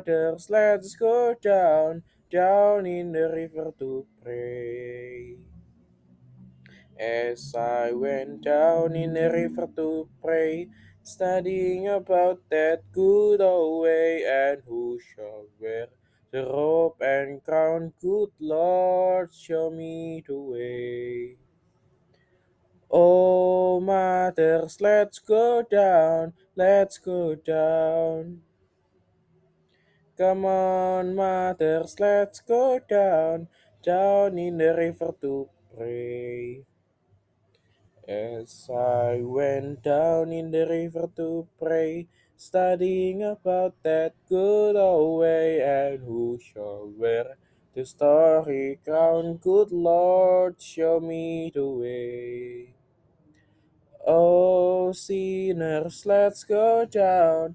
fathers, let's go down, down in the river to pray. As I went down in the river to pray, studying about that good old way, and who shall wear the robe and crown? Good Lord, show me the way. Oh, mothers, let's go down, let's go down. Come on, mothers, let's go down, down in the river to pray. As I went down in the river to pray, studying about that good old way, and who shall wear the starry crown? Good Lord, show me the way. Oh, sinners, let's go down,